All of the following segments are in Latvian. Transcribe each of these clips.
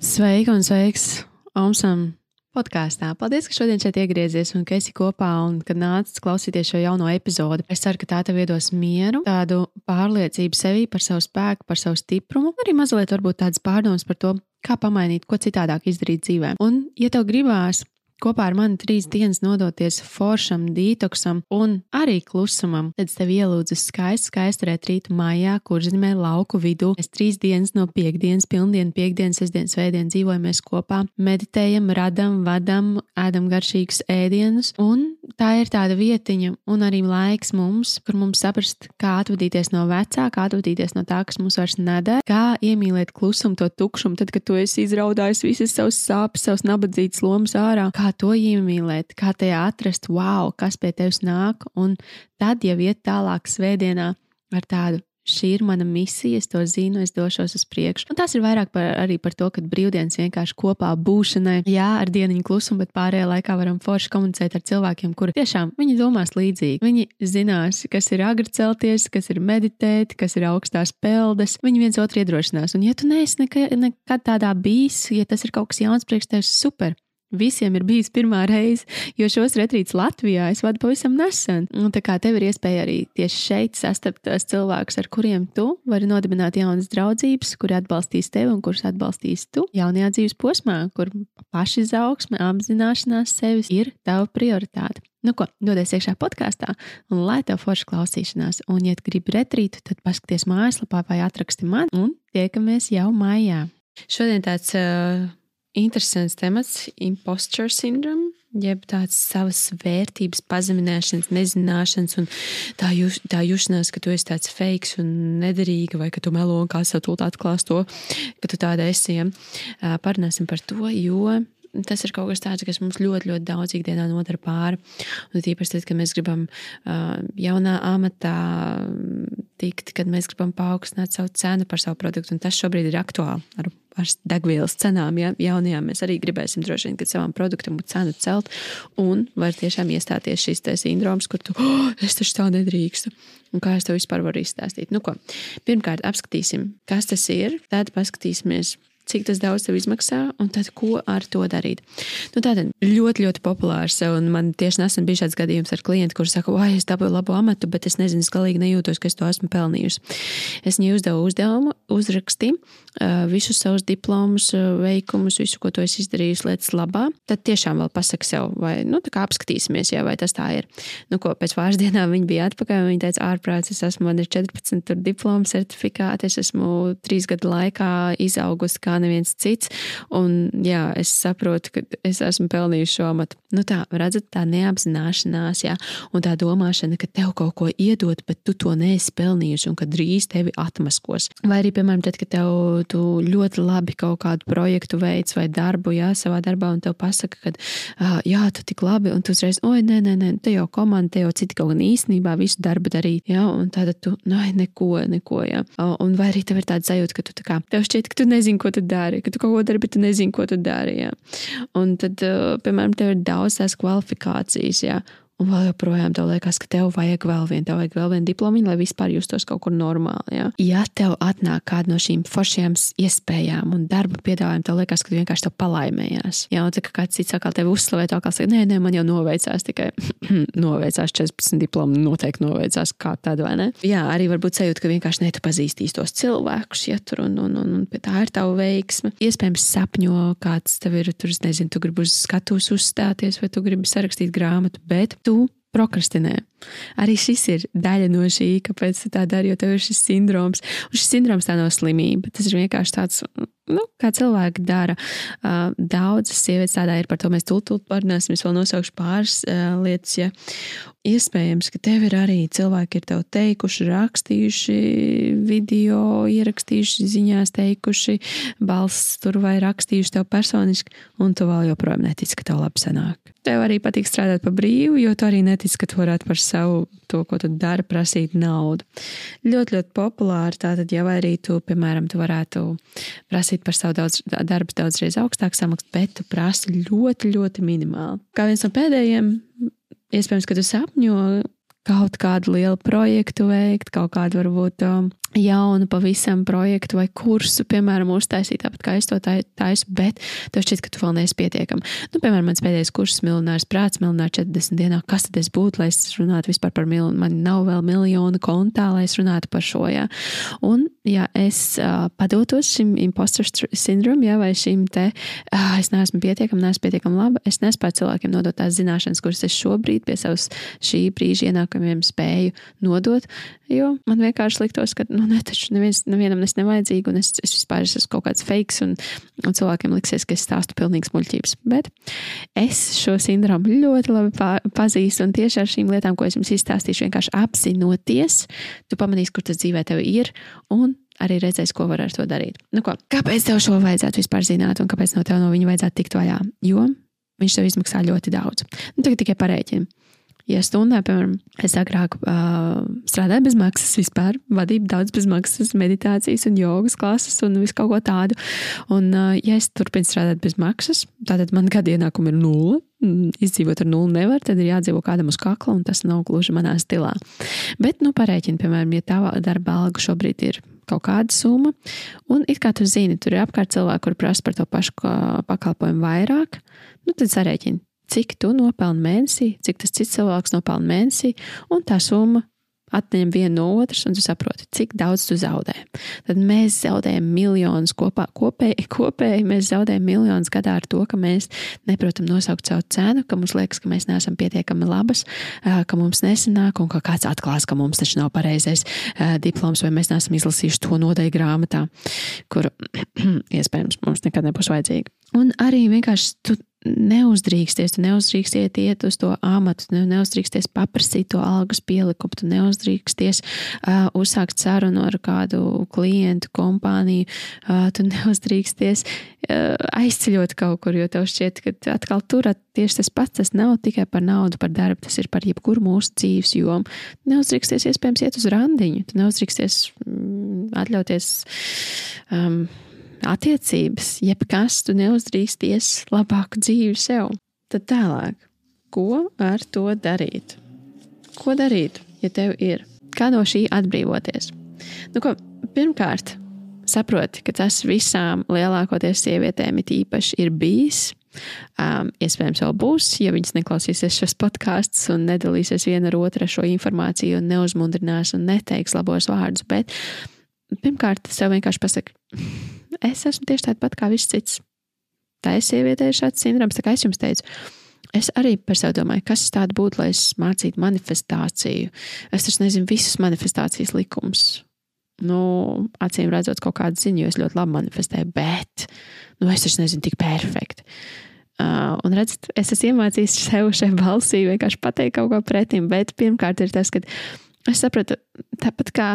Sveika un sveiks Omsam podkāstā. Paldies, ka šodien šeit iegriezies un ka esi kopā un kad nācis klausīties šo jauno epizodi. Es ceru, ka tā tev iedos mieru, tādu pārliecību sevī par savu spēku, par savu stiprumu, arī mazliet varbūt tādas pārdomas par to, kā pamainīt, ko citādāk izdarīt dzīvē. Un, ja tev gribās kopā ar mani trīs dienas nodoties foršam, detoksam un arī klusumam. Tad tev ielūdzu skaistu, skaistu retrītu mājā, kur zīmē lauku vidū. Mēs trīs dienas no piekdienas, pilndienu, piekdienas, sestdienas, svētdienas dzīvojamies kopā, meditējam, radam, vadam, ēdam garšīgus ēdienus. Un tā ir tāda vietiņa un arī laiks mums, kur mums saprast, kā atvadīties no vecā, kā atvadīties no tā, kas mums vairs nedara, kā iemīlēt klusumu, to tukšumu, tad, kad tu esi izraudājis visas savas sāpes, savas nabadzītas lomas ārā, kā kā to iemīlēt, kā tajā atrast, wow, kas pie tevis nāk, un tad jau iet tālāk svētdienā ar tādu. Šī ir mana misija, es to zinu, es došos uz priekšu. Un tas ir vairāk par, arī par to, ka brīvdienas vienkārši kopā būšanai, jā, ar dienu klusumu, bet pārējā laikā varam forši komunicēt ar cilvēkiem, kuri tiešām viņi domās līdzīgi. Viņi zinās, kas ir agri celties, kas ir meditēt, kas ir augstās peldes. Viņi viens otru iedrošinās. Un, ja tu neesi nekad, nekad tādā bijis, ja tas ir kaut kas jauns priekš tevis, super! Visiem ir bijis pirmā reize, jo šos retrītus Latvijā es vadu pavisam nesen. Un tā kā tev ir iespēja arī tieši šeit sastapt tos cilvēkus, ar kuriem tu vari nodibināt jaunas draudzības, kuri atbalstīs tevi un kurus atbalstīs tu jaunajā dzīves posmā, kur pašizaugsme, apzināšanās sevis ir tava prioritāte. Nu, ko, dodies iekšā podkāstā, un lai tev forši klausīšanās. Un, ja gribi retrītu, tad paskaties mājaslapā vai atraksti man, un tiekamies jau mājā. Šodien tāds uh, interesants temats - imposture syndrome. Jeb tāds savas vērtības pazemināšanas, nezināšanas, un tā, jūs, tā jūšanās, ka tu esi tāds fake un nederīga, vai ka tu melo un kā sev tūlīt atklās to, ka tu tāda esi. Ja? Parunāsim par to, jo tas ir kaut kas tāds, kas mums ļoti, ļoti daudz ikdienā nodara pāri. Un tīpaši tad, kad mēs gribam uh, jaunā amatā tikt, kad mēs gribam paaugstināt savu cenu par savu produktu, un tas šobrīd ir aktuāli ar, ar degvielas cenām. Ja, jaunajām mēs arī gribēsim droši vien, kad savam produktam cenu celt, un var tiešām iestāties šis sindroms, kur tu, oh, es taču tā nedrīkstu. Un kā es to vispār varu izstāstīt? Nu, ko? Pirmkārt, apskatīsim, kas tas ir, tad paskatīsimies, cik tas daudz tev izmaksā, un tad ko ar to darīt. Nu, tātad ļoti, ļoti populārs, un man tieši nesen bija šāds gadījums ar klientu, kurš saka, vai es dabūju labu amatu, bet es nezinu, es galīgi nejūtos, ka es to esmu pelnījusi. Es viņai uzdevu uzdevumu, uzraksti visus savus diplomus, veikumus, visu, ko tu esi izdarījusi lietas labā. Tad tiešām vēl pasaki sev, vai nu, apskatīsimies, jā, vai tas tā ir. Nu, ko, pēc pāris dienām viņa bija atpakaļ, un viņa teica, ārprāts, es esmu, man ir 14 diplomu certifikāti, es esmu trīs gadu laikā izaugusi kā neviens cits. Un, jā, es saprotu, ka es esmu pelnījusi šo amatu. Nu, tā, redzat, tā neapzināšanās, jā, un tā domāšana, ka tev kaut ko iedod, bet tu to neesi pelnījusi un ka drīz tevi atmaskos. Vai arī, piemēram, tad, kad tev ļoti labi kaut kādu projektu veids vai darbu, jā, savā darbā, un tev pasaka, ka, ah, jā, tu tik labi, un tu uzreiz, oi, nē, nē, nē, te jau komanda, te jau citi kaut gan īstenībā visu darbu darīt, jā, un tāda tu, nē, neko, neko, jā. Un vai arī tev ir tāds sajūta, ka tu tā kā, tev šķiet, ka tu nezini, ko tu dari, ka tu kaut ko dari, bet tu nezini, ko tu dari. Jā. Un tad, uh, piemēram, tev ir daudz tās kvalifikācijas, jā. Un vēl joprojām tev liekas, ka tev vajag vēl vienu, tev vajag vēl vienu diplomu, lai vispār justos kaut kur normāli. Ja, ja tev atnāk kāda no šīm foršajām iespējām un darba piedāvājumiem, tev liekas, ka tu vienkārši tev palaimējās. Jā, un tā kā kāds cits atkal tevi uzslavē, tā kā saka, nē, nē, man jau noveicās tikai noveicās 14 diplomu, noteikti noveicās kā tāda, vai ne? Jā, arī varbūt sajūta, ka vienkārši ne tu pazīstīs tos cilvēkus, ja tur un, un, un, un tā ir tava veiksme. Iespējams, sapņo, kāds tev ir, tur, nezinu, tu gribi uz skatuves uzstāties vai tu gribi sarakstīt grāmatu, bet tu tout. Prokrastinē. Arī šis ir daļa no šī, kāpēc tā dara, jo tev ir šis sindroms. Un šis sindroms tā nav slimība. Tas ir vienkārši tāds, nu, kā cilvēki dara. Uh, daudzas sievietes tādā ir, par to mēs tūlīt parunāsim. Es vēl nosaukšu pāris uh, lietas. Ja. Iespējams, ka tev ir arī cilvēki, ir tev teikuši, rakstījuši video, ierakstījuši ziņās, teikuši balss tur vai rakstījuši tev personiski, un tu vēl joprojām netici, ka tev labi sanāk. Tev arī patīk strādāt pa brīvu, jo tu arī netici, ka tu varētu par savu to, ko tu dari, prasīt naudu. Ļoti, ļoti populāri. Tātad, ja arī tu, piemēram, tu varētu prasīt par savu daudz, darbu daudzreiz augstāk samaksu, bet tu prasi ļoti, ļoti minimāli. Kā viens no pēdējiem, iespējams, ka tu sapņo kaut kādu lielu projektu veikt, kaut kādu varbūt um, jaunu pavisam projektu vai kursu, piemēram, uztaisīt, tāpat kā es to taisu, bet tev šķiet, ka tu vēl neesi pietiekami. Nu, piemēram, mans pēdējais kurs, miljonārs prāts, miljonārs 40 dienā. Kas tad es būtu, lai es runātu vispār par miljonu? Man nav vēl miljonu kontā, lai es runātu par šo, jā. Un, ja es uh, padotos šim imposter sindromam, jā, vai šim te, uh, es neesmu pietiekami, neesmu pietiekami laba, es nespēju cilvēkiem nodot tās zināšanas, kuras es šobrīd pie savas šī brīža ienākumiem spēju nodot, jo man vienkārši liktos, ka, nu, ne, taču neviens, nevienam es nevajadzīgu, un es, es vispār esmu kaut kāds fakes, un, un cilvēkiem liksies, ka es stāstu pilnīgas muļķības. Bet es šo sindromu ļoti labi pa, pazīstu, un tieši ar šīm lietām, ko es jums izstāstīšu, vienkārši apzinoties, tu pamanīsi, kur tas dzīvē tev ir, un arī redzēs, ko var ar to darīt. Nu, ko, kāpēc tev šo vajadzētu vispār zināt, un kāpēc no tev no viņa vajadzētu tikt vaļā? Jo viņš tev izmaksā ļoti daudz. Nu, tagad tikai parēķini. Ja stundā, piemēram, es agrāk uh, strādāju bez maksas vispār, vadīju daudz bez maksas meditācijas un jogas klases un visu kaut ko tādu. Un, uh, ja es turpinu strādāt bez maksas, tad man gada ienākumi ir nulle. Mm, izdzīvot ar nulli nevar, tad ir jādzīvo kādam uz kakla, un tas nav gluži manā stilā. Bet, nu, parēķini, piemēram, ja tava darba alga šobrīd ir kaut kāda summa, un it kā tu zini, tur ir apkārt cilvēki, kur prasa par to pašu pakalpojumu vairāk, nu, tad sarēķini cik tu nopelni mēnesī, cik tas cits cilvēks nopelna mēnesī, un tā summa atņem vienu no otras, un tu saproti, cik daudz tu zaudē. Tad mēs zaudējam miljonus kopā, kopēji, kopēji mēs zaudējam miljonus gadā ar to, ka mēs neprotam nosaukt savu cenu, ka mums liekas, ka mēs neesam pietiekami labas, ka mums nesanāk, un ka kāds atklās, ka mums taču nav pareizais diploms, vai mēs neesam izlasījuši to nodeļu grāmatā, kur iespējams mums nekad nebūs vajadzīga. Un arī vienkārši tu neuzdrīksties, tu neuzdrīksties iet uz to amatu, tu neuzdrīksties paprasīt to algas pielikumu, tu neuzdrīksties uh, uzsākt sarunu ar kādu klientu, kompāniju, uh, tu neuzdrīksties uh, aizceļot kaut kur, jo tev šķiet, ka atkal tur tieši tas pats, tas nav tikai par naudu, par darbu, tas ir par jebkuru mūsu dzīves jomu. Neuzdrīksties iespējams iet uz randiņu, tu neuzdrīksties mm, atļauties. Um, attiecības, jebkas, tu neuzdrīksties labāku dzīvi sev. Tad tālāk, ko ar to darīt? Ko darīt, ja tev ir? Kā no šī atbrīvoties? Nu, ko, pirmkārt, saproti, ka tas visām lielākoties sievietēm it īpaši ir bijis. Um, iespējams, vēl būs, ja viņas neklausīsies šos podkāstus un nedalīsies viena ar otru šo informāciju, un neuzmundrinās un neteiks labos vārdus. Bet pirmkārt, sev vienkārši pasaki, es esmu tieši tāda pat kā viss cits. Tā ir sieviete, ir šāds sindroms, tā kā es jums teicu. Es arī par sevi domāju, kas tāda būtu, lai es mācītu manifestāciju. Es taču nezinu visus manifestācijas likumus. Nu, acīm redzot, kaut kādu ziņu, jo es ļoti labi manifestēju, bet nu, es taču nezinu tik perfekti. Uh, un redzat, es esmu iemācījis sev šai balsī vienkārši pateikt kaut ko pretim, bet pirmkārt ir tas, ka es sapratu, tāpat kā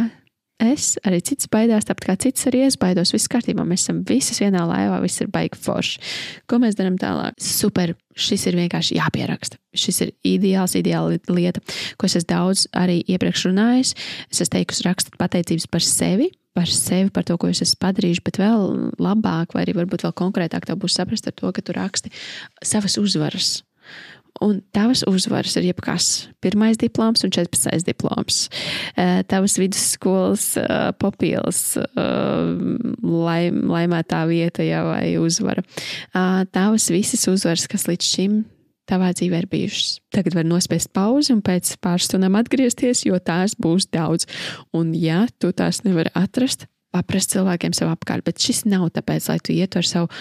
Es arī cits baidās, tāpat kā cits arī es baidos. Viss kārtībā, mēs esam visas vienā laivā, viss ir baigi forši. Ko mēs darām tālāk? Super, šis ir vienkārši jāpieraksta. Šis ir ideāls, ideāla lieta, ko es esmu daudz arī iepriekš runājis. Es esmu teikusi, rakstīt pateicības par sevi, par sevi, par to, ko es esmu padarījis, bet vēl labāk, vai arī varbūt vēl konkrētāk, tev būs saprast ar to, ka tu raksti savas uzvaras. Un tavas uzvaras ir jebkas. Pirmais diploms un 14. diploms. Eh, tavas vidusskolas eh, papildus, eh, laim, laimētā vieta jau vai uzvara. Tavas visas uzvaras, kas līdz šim tavā dzīvē ir bijušas. Tagad var nospiest pauzi un pēc pāris stundām atgriezties, jo tās būs daudz. Un, ja tu tās nevari atrast, paprast cilvēkiem sev apkārt. Bet šis nav tāpēc, lai tu ietu ar savu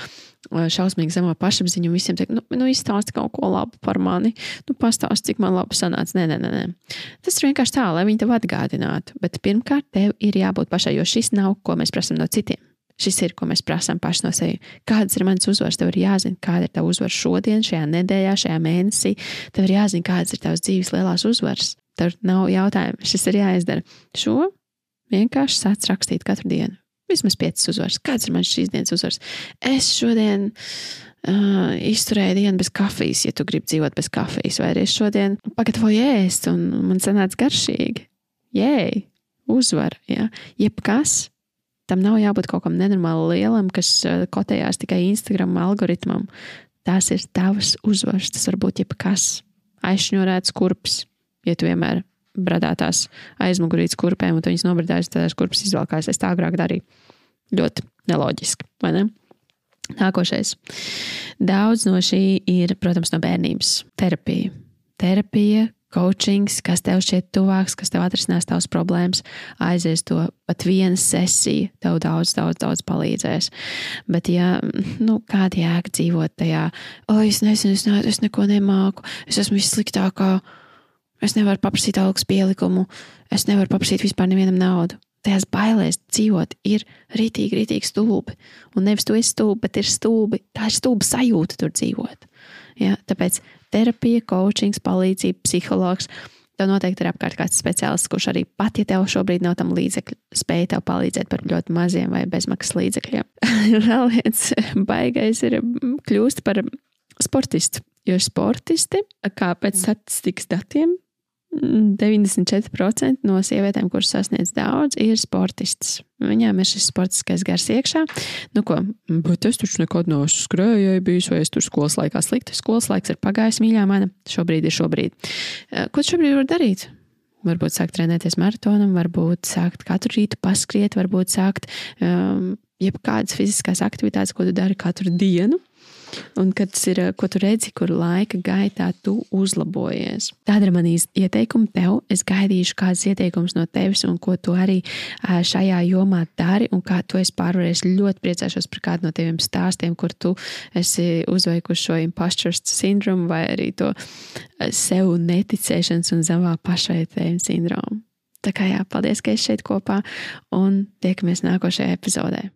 šausmīgi zemo pašapziņu un visiem teikt, nu, nu izstāsti kaut ko labu par mani, nu pastāsti, cik man labi sanāca. Nē, nē, nē, nē. Tas ir vienkārši tā, lai viņi tev atgādinātu. Bet pirmkārt, tev ir jābūt pašai, jo šis nav, ko mēs prasām no citiem. Šis ir, ko mēs prasām paši no sevis. Kādas ir manas uzvaras? Tev ir jāzina, kāda ir tava uzvara šodien, šajā nedēļā, šajā mēnesī. Tev ir jāzina, kādas ir tavas dzīves lielās uzvaras. Tev nav jautājumu, šis ir jāizdara. Šo vienkārši sāc rakstīt katru dienu vismaz piecas uzvaras. Kāds ir mans šīs dienas uzvars? Es šodien uh, izturēju dienu bez kafijas, ja tu gribi dzīvot bez kafijas, vai arī es šodien pagatavoju ēst, un man sanāca garšīgi. Jē, uzvar, ja? jebkas. Tam nav jābūt kaut kam nenormāli lielam, kas kotējās tikai Instagram algoritmam. Tās ir tavas uzvaras. Tas var būt jebkas. Aizšņurēts kurps, ja tu vienmēr bradātās aizmugurītes kurpēm, un viņas nobradājas, tad tās kurpes izvalkās. Es tā agrāk darīju. Ļoti neloģiski, vai ne? Nākošais. Daudz no šī ir, protams, no bērnības terapija. Terapija, coachings, kas tev šķiet tuvāks, kas tev atrisinās tavas problēmas, aizies to pat viena sesija, tev daudz, daudz, daudz palīdzēs. Bet, ja nu, kāda jēga dzīvot tajā, o, es nezinu, es, ne, es neko nemāku, es esmu vissliktākā, es nevaru paprasīt algas pielikumu, es nevaru paprasīt vispār nevienam naudu. Tajās bailēs dzīvot ir rītīgi, rītīgi stulbi. Un nevis tu esi stulbi, bet ir stulbi. Tā ir stulba sajūta tur dzīvot. Ja? Tāpēc terapija, coachings, palīdzība, psihologs. Tev noteikti ir apkārt kāds speciālists, kurš arī pat, ja tev šobrīd nav tam līdzekļu, spēj tev palīdzēt par ļoti maziem vai bezmaksas līdzekļiem. Vēl viens baigais ir kļūst par sportistu. Jo sportisti, kā pēc statistikas datiem, 94% no sievietēm, kuras sasniedz daudz, ir sportistas. Viņām ir šis sportiskais gars iekšā. Nu, ko, bet es taču nekad neesmu skrējēji bijis, vai es tur skolas laikā slikti. Skolas laiks ir pagājis, mīļā mana. Šobrīd ir šobrīd. Eh, ko šobrīd var darīt? Varbūt sākt trenēties maratonam, varbūt sākt katru rītu paskriet, varbūt sākt um, jebkādas fiziskās aktivitātes, ko tu dari katru dienu. Un kad ir, ko tu redzi, kur laika gaitā tu uzlabojies. Tāda ir manīs ieteikuma tev. Es gaidīšu kādas ieteikumus no tevis, un ko tu arī šajā jomā dari, un kā tu esi pārvarējis. Ļoti priecāšos par kādu no taviem stāstiem, kur tu esi uzveikuši šo imposter sindromu vai arī to sev neticēšanas un savā pašvērtējuma sindromu. Tā kā jā, paldies, ka esi šeit kopā, un tiekamies nākošajā epizodē.